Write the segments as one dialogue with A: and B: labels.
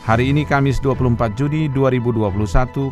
A: Hari ini Kamis 24 Juni 2021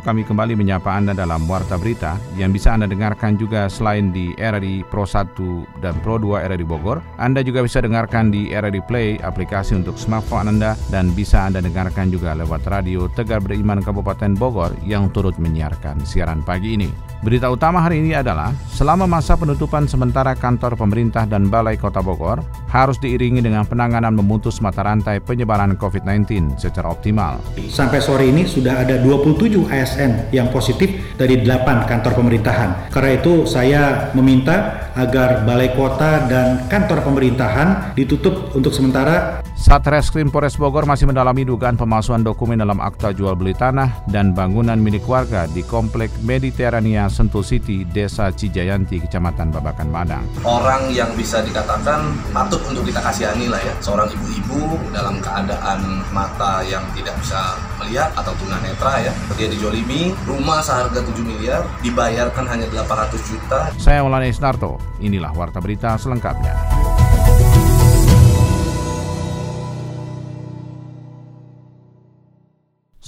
A: kami kembali menyapa Anda dalam Warta Berita yang bisa Anda dengarkan juga selain di RRI Pro 1 dan Pro 2 RRI Bogor. Anda juga bisa dengarkan di RRI Play aplikasi untuk smartphone Anda dan bisa Anda dengarkan juga lewat radio Tegar Beriman Kabupaten Bogor yang turut menyiarkan siaran pagi ini. Berita utama hari ini adalah selama masa penutupan sementara kantor pemerintah dan Balai Kota Bogor harus diiringi dengan penanganan memutus mata rantai penyebaran COVID-19 secara optimal.
B: Sampai sore ini sudah ada 27 ASN yang positif dari 8 kantor pemerintahan. Karena itu saya meminta agar Balai Kota dan kantor pemerintahan ditutup untuk sementara
A: Satreskrim Polres Bogor masih mendalami dugaan pemalsuan dokumen dalam akta jual beli tanah dan bangunan milik warga di Komplek Mediterania Sentul City, Desa Cijayanti, Kecamatan Babakan Madang.
C: Orang yang bisa dikatakan patut untuk kita kasihani lah ya, seorang ibu-ibu dalam keadaan mata yang tidak bisa melihat atau tunanetra ya, dia dijolimi, rumah seharga 7 miliar dibayarkan hanya 800 juta.
A: Saya Maulana Isnarto, inilah Warta Berita selengkapnya.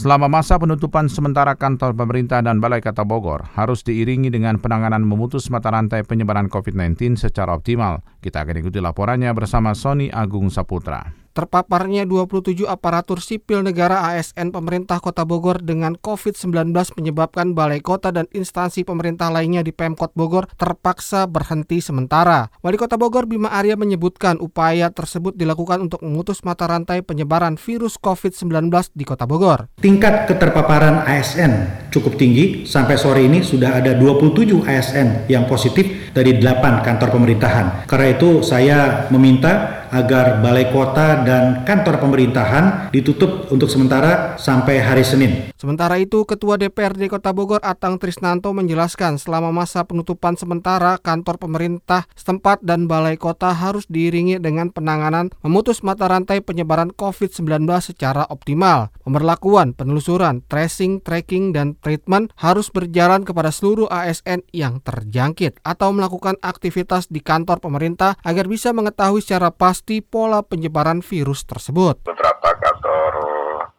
A: Selama masa penutupan sementara kantor pemerintah dan Balai Kota Bogor harus diiringi dengan penanganan memutus mata rantai penyebaran COVID-19 secara optimal. Kita akan ikuti laporannya bersama Sony Agung Saputra.
D: Terpaparnya 27 aparatur sipil negara ASN pemerintah Kota Bogor dengan COVID-19 menyebabkan balai kota dan instansi pemerintah lainnya di Pemkot Bogor terpaksa berhenti sementara. Wali Kota Bogor Bima Arya menyebutkan upaya tersebut dilakukan untuk memutus mata rantai penyebaran virus COVID-19 di Kota Bogor.
B: Tingkat keterpaparan ASN cukup tinggi, sampai sore ini sudah ada 27 ASN yang positif dari 8 kantor pemerintahan. Karena itu saya meminta agar balai kota dan kantor pemerintahan ditutup untuk sementara sampai hari Senin.
D: Sementara itu, Ketua DPRD Kota Bogor Atang Trisnanto menjelaskan selama masa penutupan sementara kantor pemerintah setempat dan balai kota harus diiringi dengan penanganan memutus mata rantai penyebaran COVID-19 secara optimal. Pemberlakuan, penelusuran, tracing, tracking, dan treatment harus berjalan kepada seluruh ASN yang terjangkit atau melakukan aktivitas di kantor pemerintah agar bisa mengetahui secara pasti pasti pola penyebaran virus tersebut.
E: Beberapa kantor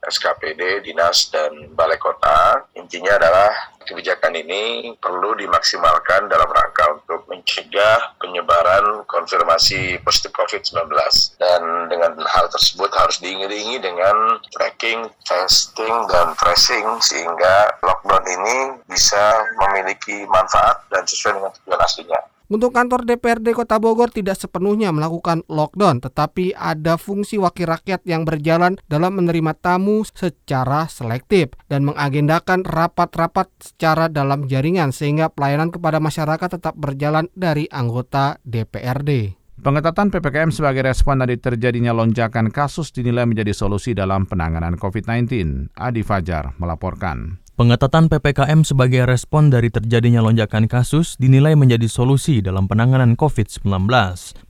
E: SKPD, dinas, dan balai kota, intinya adalah kebijakan ini perlu dimaksimalkan dalam rangka untuk mencegah penyebaran konfirmasi positif COVID-19. Dan dengan hal tersebut harus diiringi dengan tracking, testing, dan tracing sehingga lockdown ini bisa memiliki manfaat dan sesuai dengan tujuan aslinya.
D: Untuk kantor DPRD Kota Bogor tidak sepenuhnya melakukan lockdown, tetapi ada fungsi wakil rakyat yang berjalan dalam menerima tamu secara selektif dan mengagendakan rapat-rapat secara dalam jaringan sehingga pelayanan kepada masyarakat tetap berjalan dari anggota DPRD.
A: Pengetatan PPKM sebagai respon dari terjadinya lonjakan kasus dinilai menjadi solusi dalam penanganan COVID-19. Adi Fajar melaporkan.
F: Pengetatan PPKM sebagai respon dari terjadinya lonjakan kasus dinilai menjadi solusi dalam penanganan COVID-19.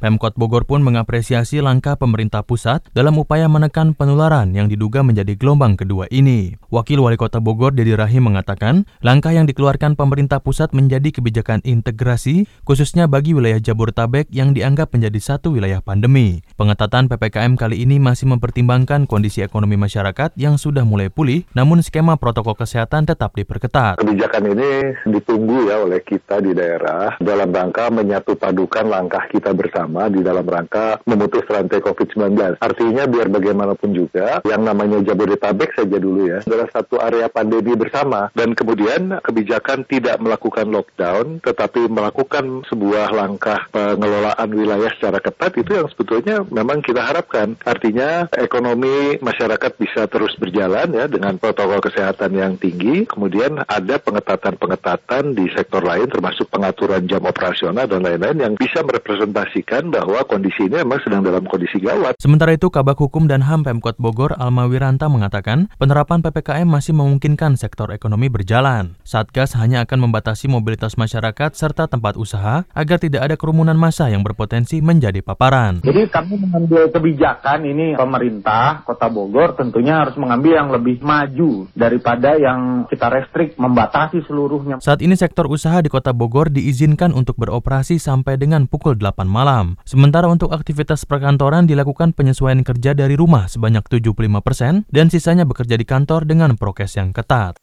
F: Pemkot Bogor pun mengapresiasi langkah pemerintah pusat dalam upaya menekan penularan yang diduga menjadi gelombang kedua ini. Wakil Wali Kota Bogor Dedi Rahim mengatakan, langkah yang dikeluarkan pemerintah pusat menjadi kebijakan integrasi khususnya bagi wilayah Jabodetabek yang dianggap menjadi satu wilayah pandemi. Pengetatan PPKM kali ini masih mempertimbangkan kondisi ekonomi masyarakat yang sudah mulai pulih, namun skema protokol kesehatan kesehatan tetap diperketat.
G: Kebijakan ini ditunggu ya oleh kita di daerah dalam rangka menyatu padukan langkah kita bersama di dalam rangka memutus rantai COVID-19. Artinya biar bagaimanapun juga yang namanya Jabodetabek saja dulu ya adalah satu area pandemi bersama dan kemudian kebijakan tidak melakukan lockdown tetapi melakukan sebuah langkah pengelolaan wilayah secara ketat itu yang sebetulnya memang kita harapkan. Artinya ekonomi masyarakat bisa terus berjalan ya dengan protokol kesehatan yang tinggi tinggi, kemudian ada pengetatan-pengetatan di sektor lain termasuk pengaturan jam operasional dan lain-lain yang bisa merepresentasikan bahwa kondisi ini memang sedang dalam kondisi gawat.
F: Sementara itu, Kabak Hukum dan HAM Pemkot Bogor Alma Wiranta mengatakan penerapan PPKM masih memungkinkan sektor ekonomi berjalan. Satgas hanya akan membatasi mobilitas masyarakat serta tempat usaha agar tidak ada kerumunan massa yang berpotensi menjadi paparan.
H: Jadi kami mengambil kebijakan ini pemerintah Kota Bogor tentunya harus mengambil yang lebih maju daripada yang kita restrik membatasi seluruhnya.
F: Saat ini sektor usaha di Kota Bogor diizinkan untuk beroperasi sampai dengan pukul 8 malam. Sementara untuk aktivitas perkantoran dilakukan penyesuaian kerja dari rumah sebanyak 75% persen dan sisanya bekerja di kantor dengan prokes yang ketat.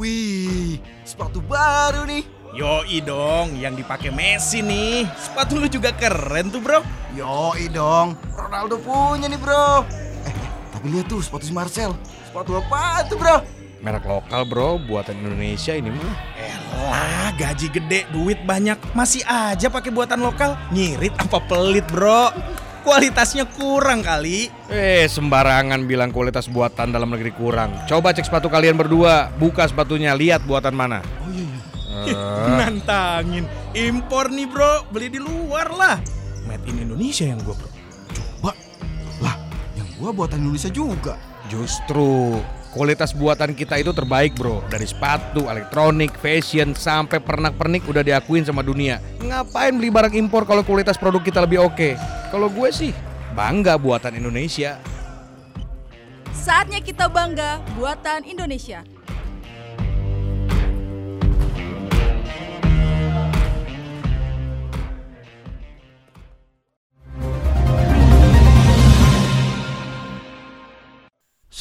I: Wih, sepatu baru nih.
J: Yoi dong, yang dipakai Messi nih. Sepatu lu juga keren tuh, Bro.
I: Yoi dong, Ronaldo punya nih, Bro. Eh, tapi lihat tuh sepatu si Marcel. Sepatu apa tuh, Bro?
J: Merek lokal, Bro, buatan Indonesia ini mah. Elah, gaji gede, duit banyak, masih aja pakai buatan lokal. Ngirit apa pelit, Bro? Kualitasnya kurang kali.
K: Eh, sembarangan bilang kualitas buatan dalam negeri kurang. Coba cek sepatu kalian berdua, buka sepatunya, lihat buatan mana.
I: Oh iya iya.
J: Uh. Nantangin. Impor nih, Bro. Beli di luar lah. Made in Indonesia yang gua, Bro.
I: Coba. Lah, yang gua buatan Indonesia juga.
K: Justru kualitas buatan kita itu terbaik bro. Dari sepatu, elektronik, fashion, sampai pernak-pernik udah diakuin sama dunia. Ngapain beli barang impor kalau kualitas produk kita lebih oke? Kalau gue sih bangga buatan Indonesia.
L: Saatnya kita bangga buatan Indonesia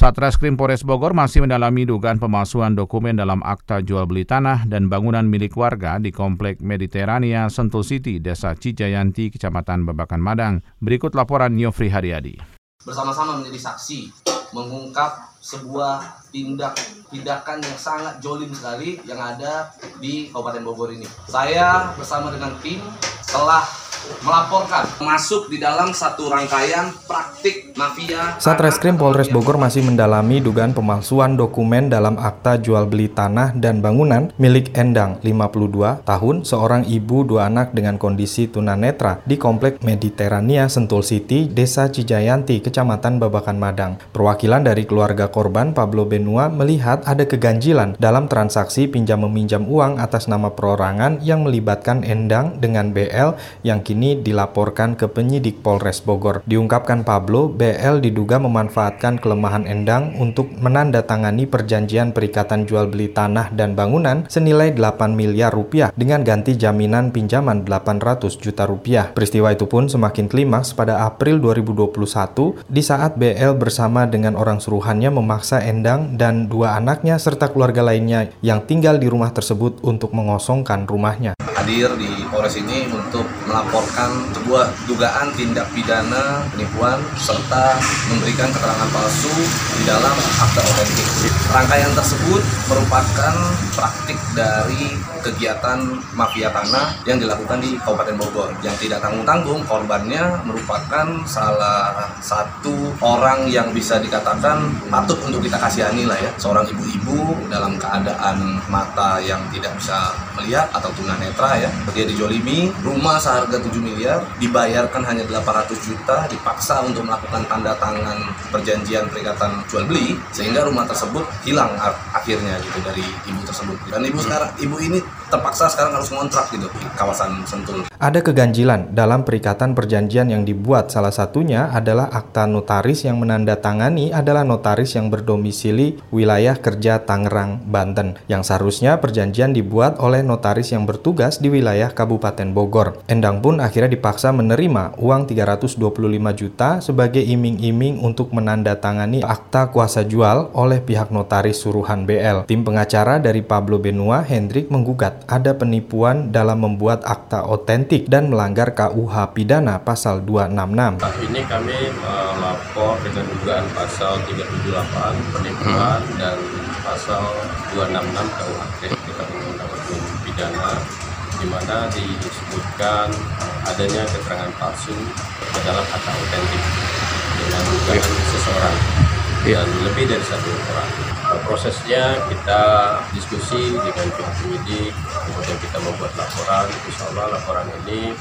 A: Satreskrim Polres Bogor masih mendalami dugaan pemalsuan dokumen dalam akta jual beli tanah dan bangunan milik warga di Komplek Mediterania Sentul City, Desa Cijayanti, Kecamatan Babakan Madang. Berikut laporan Nyofri Haryadi.
C: Bersama-sama menjadi saksi mengungkap sebuah tindak tindakan yang sangat jolim sekali yang ada di Kabupaten Bogor ini. Saya bersama dengan tim telah melaporkan masuk di dalam satu rangkaian praktik mafia.
M: Satreskrim Polres Bogor masih mendalami dugaan pemalsuan dokumen dalam akta jual beli tanah dan bangunan milik Endang 52 tahun seorang ibu dua anak dengan kondisi tunanetra di Komplek Mediterania Sentul City, Desa Cijayanti, Kecamatan Babakan Madang. Perwakilan dari keluarga korban Pablo Benua melihat ada keganjilan dalam transaksi pinjam meminjam uang atas nama perorangan yang melibatkan Endang dengan BL yang kini dilaporkan ke penyidik Polres Bogor. Diungkapkan Pablo, BL diduga memanfaatkan kelemahan Endang untuk menandatangani perjanjian perikatan jual beli tanah dan bangunan senilai 8 miliar rupiah dengan ganti jaminan pinjaman 800 juta rupiah. Peristiwa itu pun semakin klimaks pada April 2021 di saat BL bersama dengan orang suruhannya memaksa Endang dan dua anaknya serta keluarga lainnya yang tinggal di rumah tersebut untuk mengosongkan rumahnya.
C: Hadir di Polres ini untuk melaporkan sebuah dugaan tindak pidana penipuan serta memberikan keterangan palsu di dalam akta otentik. Rangkaian tersebut merupakan praktik dari kegiatan mafia tanah yang dilakukan di Kabupaten Bogor. Yang tidak tanggung-tanggung korbannya merupakan salah satu orang yang bisa dikatakan patut untuk kita kasihani lah ya. Seorang ibu-ibu dalam keadaan mata yang tidak bisa melihat atau tunanetra ya. Dia dijolimi rumah seharga 7 miliar dibayarkan hanya 800 juta dipaksa untuk melakukan tanda tangan perjanjian perikatan jual beli sehingga rumah tersebut hilang akhirnya gitu dari ibu tersebut. Dan ibu sekarang ibu ini terpaksa sekarang harus ngontrak gitu di kawasan Sentul.
M: Ada keganjilan dalam perikatan perjanjian yang dibuat. Salah satunya adalah akta notaris yang menandatangani adalah notaris yang berdomisili wilayah kerja Tangerang, Banten. Yang seharusnya perjanjian dibuat oleh notaris yang bertugas di wilayah Kabupaten Bogor. Endang pun akhirnya dipaksa menerima uang 325 juta sebagai iming-iming untuk menandatangani akta kuasa jual oleh pihak notaris suruhan BL. Tim pengacara dari Pablo Benua, Hendrik menggugat ada penipuan dalam membuat akta otentik dan melanggar KUH pidana pasal 266.
N: Saat ini kami melapor dengan dugaan pasal 378 penipuan hmm. dan pasal 266 KUHP kita pidana di mana disebutkan adanya keterangan palsu dalam akta otentik dengan dugaan seseorang dan lebih dari satu orang. Prosesnya kita diskusi dengan pihak penyidik, kemudian kita membuat laporan. Insya Allah laporan ini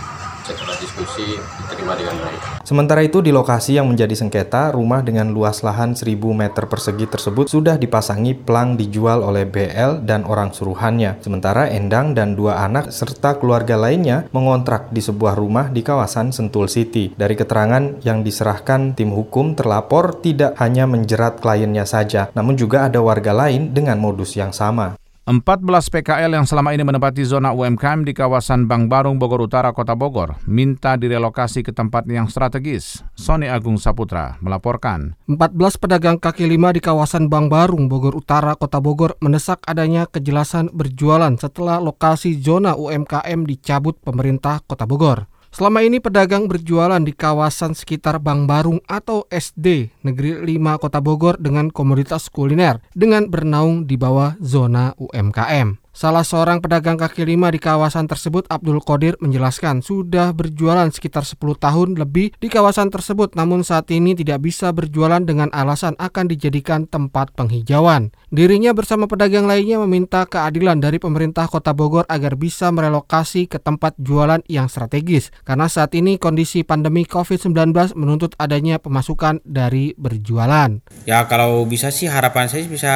N: setelah diskusi diterima dengan baik.
M: Sementara itu di lokasi yang menjadi sengketa, rumah dengan luas lahan 1000 meter persegi tersebut sudah dipasangi plang dijual oleh BL dan orang suruhannya. Sementara Endang dan dua anak serta keluarga lainnya mengontrak di sebuah rumah di kawasan Sentul City. Dari keterangan yang diserahkan tim hukum, terlapor tidak hanya menjerat kliennya saja, namun juga ada warga lain dengan modus yang sama.
A: 14 PKL yang selama ini menempati zona UMKM di kawasan Bang Barung, Bogor Utara, Kota Bogor, minta direlokasi ke tempat yang strategis. Sony Agung Saputra melaporkan.
D: 14 pedagang kaki lima di kawasan Bang Barung, Bogor Utara, Kota Bogor mendesak adanya kejelasan berjualan setelah lokasi zona UMKM dicabut pemerintah Kota Bogor. Selama ini pedagang berjualan di kawasan sekitar Bang Barung atau SD Negeri 5 Kota Bogor dengan komoditas kuliner dengan bernaung di bawah zona UMKM. Salah seorang pedagang kaki lima di kawasan tersebut, Abdul Qadir, menjelaskan sudah berjualan sekitar 10 tahun lebih di kawasan tersebut, namun saat ini tidak bisa berjualan dengan alasan akan dijadikan tempat penghijauan. Dirinya bersama pedagang lainnya meminta keadilan dari pemerintah kota Bogor agar bisa merelokasi ke tempat jualan yang strategis, karena saat ini kondisi pandemi COVID-19 menuntut adanya pemasukan dari berjualan.
O: Ya kalau bisa sih harapan saya bisa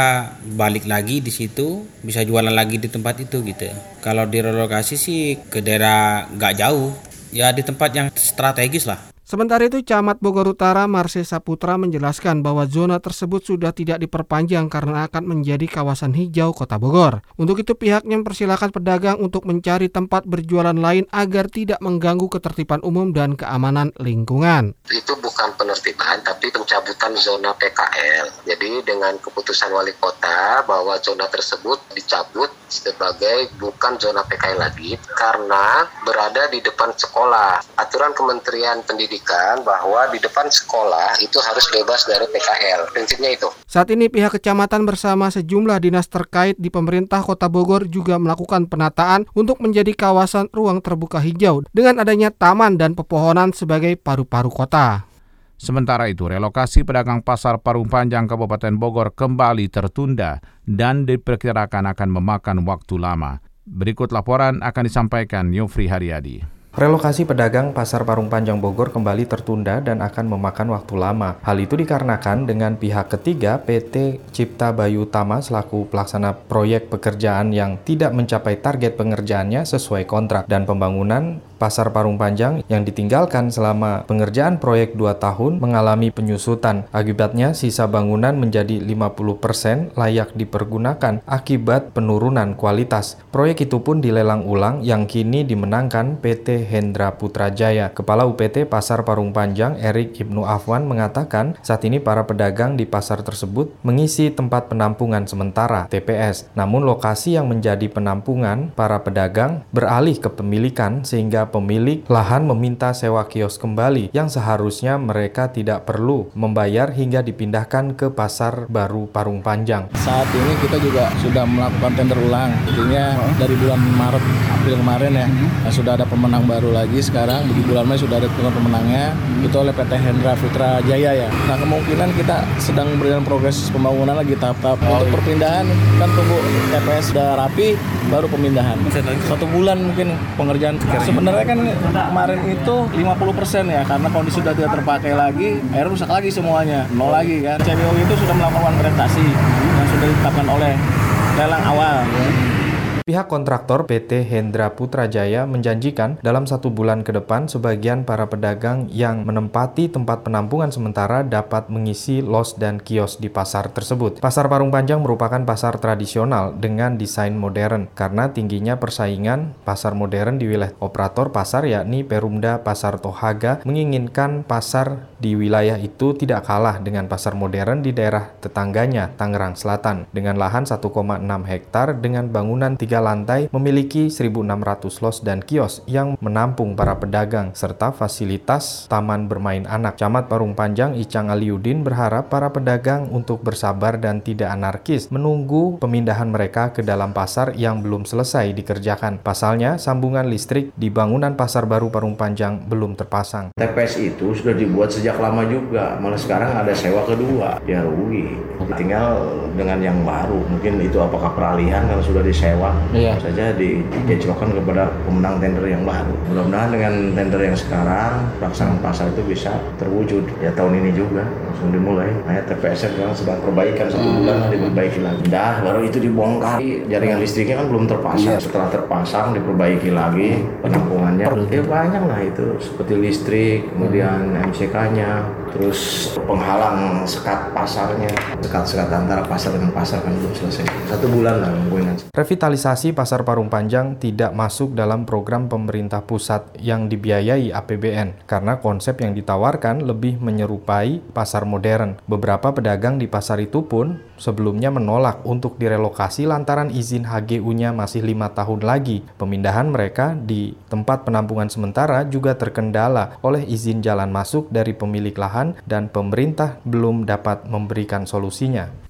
O: balik lagi di situ, bisa jualan lagi di tempat itu gitu. Kalau direlokasi sih ke daerah nggak jauh, ya di tempat yang strategis lah.
D: Sementara itu, Camat Bogor Utara Marse Saputra menjelaskan bahwa zona tersebut sudah tidak diperpanjang karena akan menjadi kawasan hijau kota Bogor. Untuk itu pihaknya mempersilahkan pedagang untuk mencari tempat berjualan lain agar tidak mengganggu ketertiban umum dan keamanan lingkungan.
P: Itu bukan penertiban, tapi pencabutan zona PKL. Jadi dengan keputusan wali kota bahwa zona tersebut dicabut sebagai bukan zona PKL lagi karena berada di depan sekolah. Aturan Kementerian Pendidikan pendidikan bahwa di depan sekolah itu harus bebas dari PKL. Prinsipnya itu.
D: Saat ini pihak kecamatan bersama sejumlah dinas terkait di pemerintah Kota Bogor juga melakukan penataan untuk menjadi kawasan ruang terbuka hijau dengan adanya taman dan pepohonan sebagai paru-paru kota.
A: Sementara itu, relokasi pedagang pasar Parung Panjang Kabupaten Bogor kembali tertunda dan diperkirakan akan memakan waktu lama. Berikut laporan akan disampaikan Yofri Haryadi.
M: Relokasi pedagang Pasar Parung Panjang Bogor kembali tertunda dan akan memakan waktu lama. Hal itu dikarenakan dengan pihak ketiga PT Cipta Bayu Utama selaku pelaksana proyek pekerjaan yang tidak mencapai target pengerjaannya sesuai kontrak dan pembangunan Pasar Parung Panjang yang ditinggalkan selama pengerjaan proyek 2 tahun mengalami penyusutan. Akibatnya sisa bangunan menjadi 50% layak dipergunakan akibat penurunan kualitas. Proyek itu pun dilelang ulang yang kini dimenangkan PT Hendra Putrajaya. Kepala UPT Pasar Parung Panjang Erik Ibnu Afwan mengatakan saat ini para pedagang di pasar tersebut mengisi tempat penampungan sementara TPS. Namun lokasi yang menjadi penampungan para pedagang beralih ke pemilikan sehingga pemilik lahan meminta sewa kios kembali yang seharusnya mereka tidak perlu membayar hingga dipindahkan ke pasar baru Parung Panjang.
Q: Saat ini kita juga sudah melakukan tender ulang, intinya dari bulan Maret April kemarin ya. Nah, sudah ada pemenang baru lagi sekarang di bulan Mei sudah ada pemenangnya. Itu oleh PT Hendra Putra Jaya ya. Nah kemungkinan kita sedang berjalan progres pembangunan lagi tahap-tahap oh, untuk perpindahan. Kan tunggu TPS sudah rapi baru pemindahan. Satu bulan mungkin pengerjaan. Sebenarnya sebenarnya kan kemarin itu 50% ya karena kondisi sudah tidak terpakai lagi, air rusak lagi semuanya, nol lagi kan. CBO itu sudah melakukan prestasi yang sudah ditetapkan oleh lelang awal.
M: Pihak kontraktor PT Hendra Putrajaya menjanjikan dalam satu bulan ke depan sebagian para pedagang yang menempati tempat penampungan sementara dapat mengisi los dan kios di pasar tersebut. Pasar Parung Panjang merupakan pasar tradisional dengan desain modern karena tingginya persaingan pasar modern di wilayah operator pasar yakni Perumda Pasar Tohaga menginginkan pasar di wilayah itu tidak kalah dengan pasar modern di daerah tetangganya Tangerang Selatan dengan lahan 1,6 hektar dengan bangunan 3 tiga lantai memiliki 1.600 los dan kios yang menampung para pedagang serta fasilitas taman bermain anak. Camat Parung Panjang Icang Aliudin berharap para pedagang untuk bersabar dan tidak anarkis menunggu pemindahan mereka ke dalam pasar yang belum selesai dikerjakan. Pasalnya, sambungan listrik di bangunan pasar baru Parung Panjang belum terpasang.
R: TPS itu sudah dibuat sejak lama juga, malah sekarang ada sewa kedua, ya rugi. Tinggal dengan yang baru, mungkin itu apakah peralihan kalau sudah disewa, iya. saja dijeclokan kepada pemenang tender yang baru. Mudah-mudahan dengan tender yang sekarang, pelaksanaan pasar itu bisa terwujud ya tahun ini juga langsung dimulai. Hanya TPS sekarang sedang perbaikan satu hmm. bulan diperbaiki lagi. Dah baru itu dibongkar, jaringan listriknya kan belum terpasang. Iya. Setelah terpasang diperbaiki lagi penampungannya. Ya banyak lah itu seperti listrik, kemudian MCK-nya, terus penghalang sekat pasarnya sekat-sekat antara pasar dengan pasar kan belum selesai satu bulan lah mungkin
M: revitalisasi pasar Parung Panjang tidak masuk dalam program pemerintah pusat yang dibiayai APBN karena konsep yang ditawarkan lebih menyerupai pasar modern beberapa pedagang di pasar itu pun sebelumnya menolak untuk direlokasi lantaran izin HGU-nya masih lima tahun lagi pemindahan mereka di tempat penampungan sementara juga terkendala oleh izin jalan masuk dari pemilik lahan dan pemerintah belum dapat memberikan solusinya.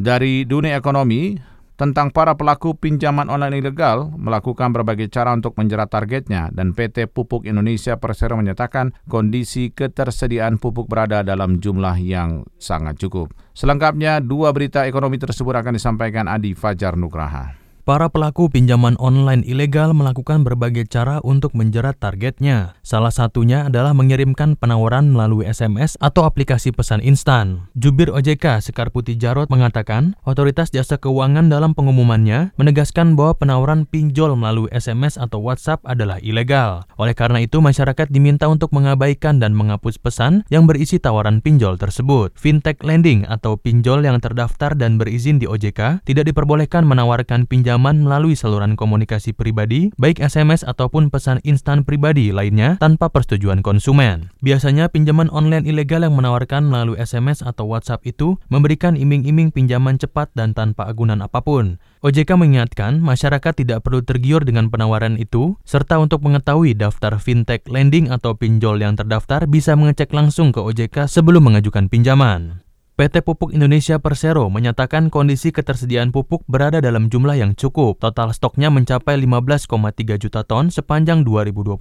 A: Dari dunia ekonomi, tentang para pelaku pinjaman online ilegal melakukan berbagai cara untuk menjerat targetnya dan PT Pupuk Indonesia Persero menyatakan kondisi ketersediaan pupuk berada dalam jumlah yang sangat cukup. Selengkapnya, dua berita ekonomi tersebut akan disampaikan Adi Fajar Nugraha.
F: Para pelaku pinjaman online ilegal melakukan berbagai cara untuk menjerat targetnya. Salah satunya adalah mengirimkan penawaran melalui SMS atau aplikasi pesan instan. Jubir OJK Sekar Putih Jarot mengatakan, otoritas jasa keuangan dalam pengumumannya menegaskan bahwa penawaran pinjol melalui SMS atau WhatsApp adalah ilegal. Oleh karena itu, masyarakat diminta untuk mengabaikan dan menghapus pesan yang berisi tawaran pinjol tersebut. Fintech lending atau pinjol yang terdaftar dan berizin di OJK tidak diperbolehkan menawarkan pinjaman pinjaman melalui saluran komunikasi pribadi, baik SMS ataupun pesan instan pribadi lainnya tanpa persetujuan konsumen. Biasanya pinjaman online ilegal yang menawarkan melalui SMS atau WhatsApp itu memberikan iming-iming pinjaman cepat dan tanpa agunan apa pun. OJK mengingatkan masyarakat tidak perlu tergiur dengan penawaran itu, serta untuk mengetahui daftar fintech lending atau pinjol yang terdaftar bisa mengecek langsung ke OJK sebelum mengajukan pinjaman. PT Pupuk Indonesia Persero menyatakan kondisi ketersediaan pupuk berada dalam jumlah yang cukup. Total stoknya mencapai 15,3 juta ton sepanjang 2021.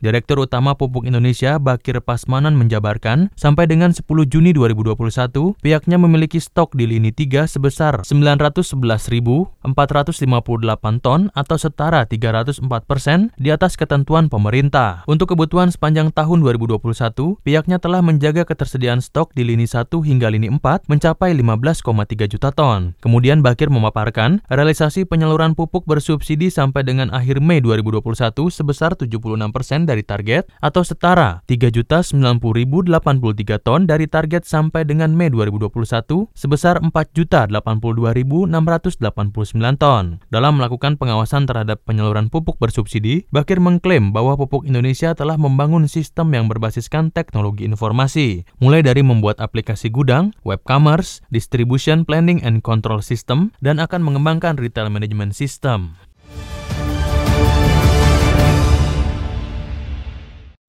F: Direktur Utama Pupuk Indonesia Bakir Pasmanan menjabarkan, sampai dengan 10 Juni 2021, pihaknya memiliki stok di lini 3 sebesar 911.458 ton atau setara 304 persen di atas ketentuan pemerintah. Untuk kebutuhan sepanjang tahun 2021, pihaknya telah menjaga ketersediaan stok di lini 1 hingga lini 4 mencapai 15,3 juta ton. Kemudian Bakir memaparkan, realisasi penyaluran pupuk bersubsidi sampai dengan akhir Mei 2021 sebesar 76% dari target atau setara 3.090.083 ton dari target sampai dengan Mei 2021 sebesar 4.082.689 ton. Dalam melakukan pengawasan terhadap penyaluran pupuk bersubsidi, Bakir mengklaim bahwa Pupuk Indonesia telah membangun sistem yang berbasiskan teknologi informasi, mulai dari membuat aplikasi gudang, web commerce, distribution planning and control system, dan akan mengembangkan retail management system.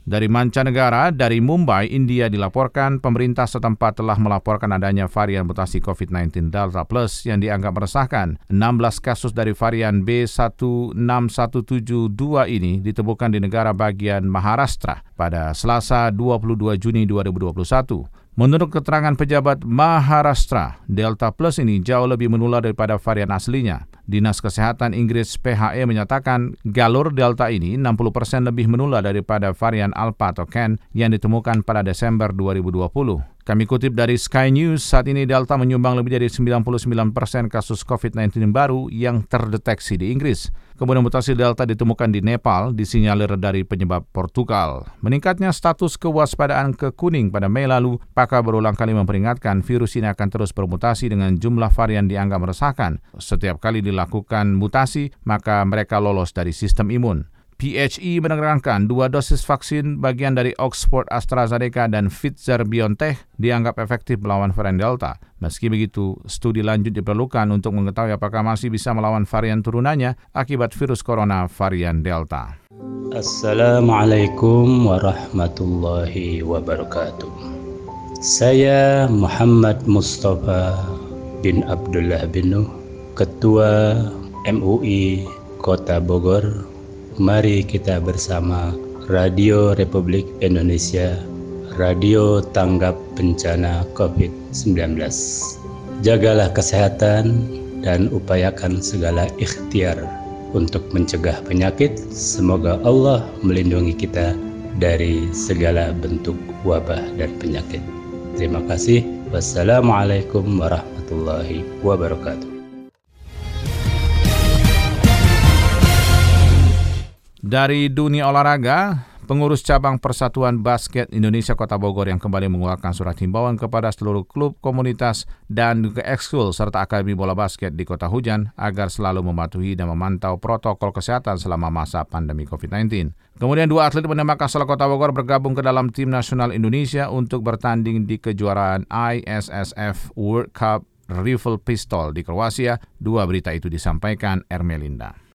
A: Dari mancanegara, dari Mumbai, India dilaporkan pemerintah setempat telah melaporkan adanya varian mutasi COVID-19 Delta Plus yang dianggap meresahkan. 16 kasus dari varian B16172 ini ditemukan di negara bagian Maharashtra pada Selasa 22 Juni 2021. Menurut keterangan pejabat Maharashtra, Delta Plus ini jauh lebih menular daripada varian aslinya. Dinas Kesehatan Inggris PHE menyatakan galur Delta ini 60% lebih menular daripada varian Alpha atau Ken yang ditemukan pada Desember 2020. Kami kutip dari Sky News, saat ini Delta menyumbang lebih dari 99% persen kasus COVID-19 baru yang terdeteksi di Inggris. Kemudian mutasi Delta ditemukan di Nepal, disinyalir dari penyebab Portugal. Meningkatnya status kewaspadaan ke kuning pada Mei lalu, pakar berulang kali memperingatkan virus ini akan terus bermutasi dengan jumlah varian dianggap meresahkan. Setiap kali dilakukan mutasi, maka mereka lolos dari sistem imun. PHE menerangkan dua dosis vaksin bagian dari Oxford AstraZeneca dan Pfizer-BioNTech dianggap efektif melawan varian Delta. Meski begitu, studi lanjut diperlukan untuk mengetahui apakah masih bisa melawan varian turunannya akibat virus corona varian Delta.
S: Assalamualaikum warahmatullahi wabarakatuh. Saya Muhammad Mustafa bin Abdullah bin Nuh, Ketua MUI Kota Bogor, Mari kita bersama Radio Republik Indonesia, Radio Tanggap Bencana COVID-19. Jagalah kesehatan dan upayakan segala ikhtiar untuk mencegah penyakit. Semoga Allah melindungi kita dari segala bentuk wabah dan penyakit. Terima kasih. Wassalamualaikum warahmatullahi wabarakatuh.
A: Dari dunia olahraga, pengurus cabang Persatuan Basket Indonesia Kota Bogor yang kembali mengeluarkan surat himbauan kepada seluruh klub, komunitas, dan juga ekskul serta akademi bola basket di Kota Hujan agar selalu mematuhi dan memantau protokol kesehatan selama masa pandemi COVID-19. Kemudian dua atlet menembak asal Kota Bogor bergabung ke dalam tim nasional Indonesia untuk bertanding di kejuaraan ISSF World Cup Rifle Pistol di Kroasia. Dua berita itu disampaikan Ermelinda.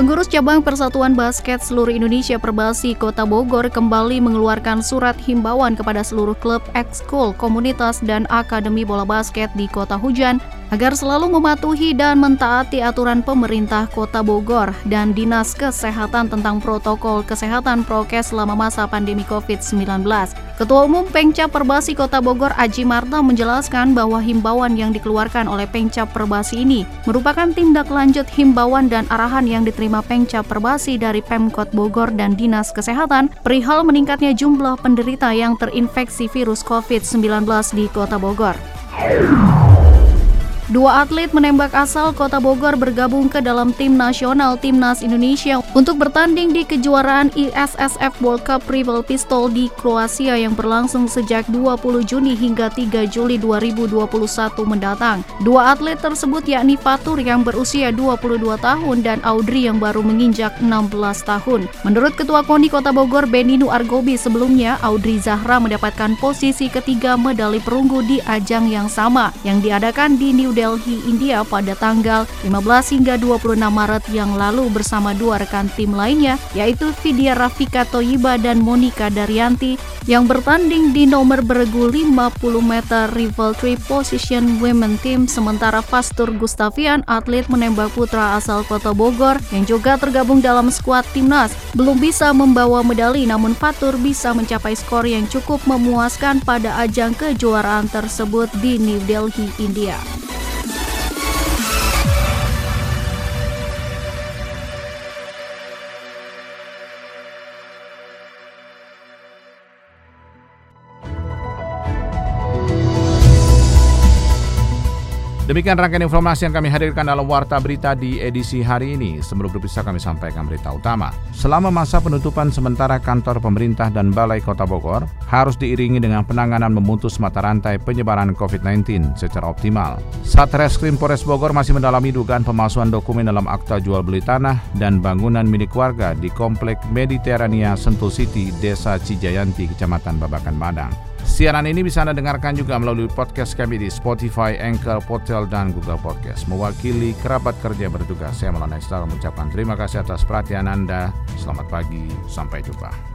T: Pengurus Cabang Persatuan Basket Seluruh Indonesia Perbasi Kota Bogor kembali mengeluarkan surat himbauan kepada seluruh klub, ekskul, komunitas, dan akademi bola basket di Kota Hujan agar selalu mematuhi dan mentaati aturan pemerintah Kota Bogor dan Dinas Kesehatan tentang protokol kesehatan prokes selama masa pandemi COVID-19. Ketua Umum Pengcap Perbasi Kota Bogor Aji Marta menjelaskan bahwa himbauan yang dikeluarkan oleh Pengcap Perbasi ini merupakan tindak lanjut himbauan dan arahan yang diterima Pengcap Perbasi dari Pemkot Bogor dan Dinas Kesehatan perihal meningkatnya jumlah penderita yang terinfeksi virus COVID-19 di Kota Bogor. Dua atlet menembak asal Kota Bogor bergabung ke dalam tim nasional Timnas Indonesia untuk bertanding di kejuaraan ISSF World Cup Rival Pistol di Kroasia yang berlangsung sejak 20 Juni hingga 3 Juli 2021 mendatang. Dua atlet tersebut yakni Fatur yang berusia 22 tahun dan Audrey yang baru menginjak 16 tahun. Menurut Ketua KONI Kota Bogor Beninu Argobi sebelumnya, Audrey Zahra mendapatkan posisi ketiga medali perunggu di ajang yang sama yang diadakan di New Delhi, India pada tanggal 15 hingga 26 Maret yang lalu bersama dua rekan tim lainnya yaitu Vidya Rafika Toyiba dan Monica Daryanti yang bertanding di nomor beregu 50 meter rival three position women team sementara Fastur Gustavian atlet menembak putra asal Kota Bogor yang juga tergabung dalam skuad timnas belum bisa membawa medali namun Fatur bisa mencapai skor yang cukup memuaskan pada ajang kejuaraan tersebut di New Delhi, India.
A: Demikian rangkaian informasi yang kami hadirkan dalam Warta Berita di edisi hari ini. Sebelum berpisah kami sampaikan berita utama. Selama masa penutupan sementara kantor pemerintah dan Balai Kota Bogor harus diiringi dengan penanganan memutus mata rantai penyebaran COVID-19 secara optimal. Satreskrim Polres Bogor masih mendalami dugaan pemalsuan dokumen dalam akta jual beli tanah dan bangunan milik warga di Komplek Mediterania Sentul City, Desa Cijayanti, Kecamatan Babakan Madang. Siaran ini bisa Anda dengarkan juga melalui podcast kami di Spotify, Anchor, Potel, dan Google Podcast. Mewakili kerabat kerja bertugas, saya Maulana Istar mengucapkan terima kasih atas perhatian Anda. Selamat pagi, sampai jumpa.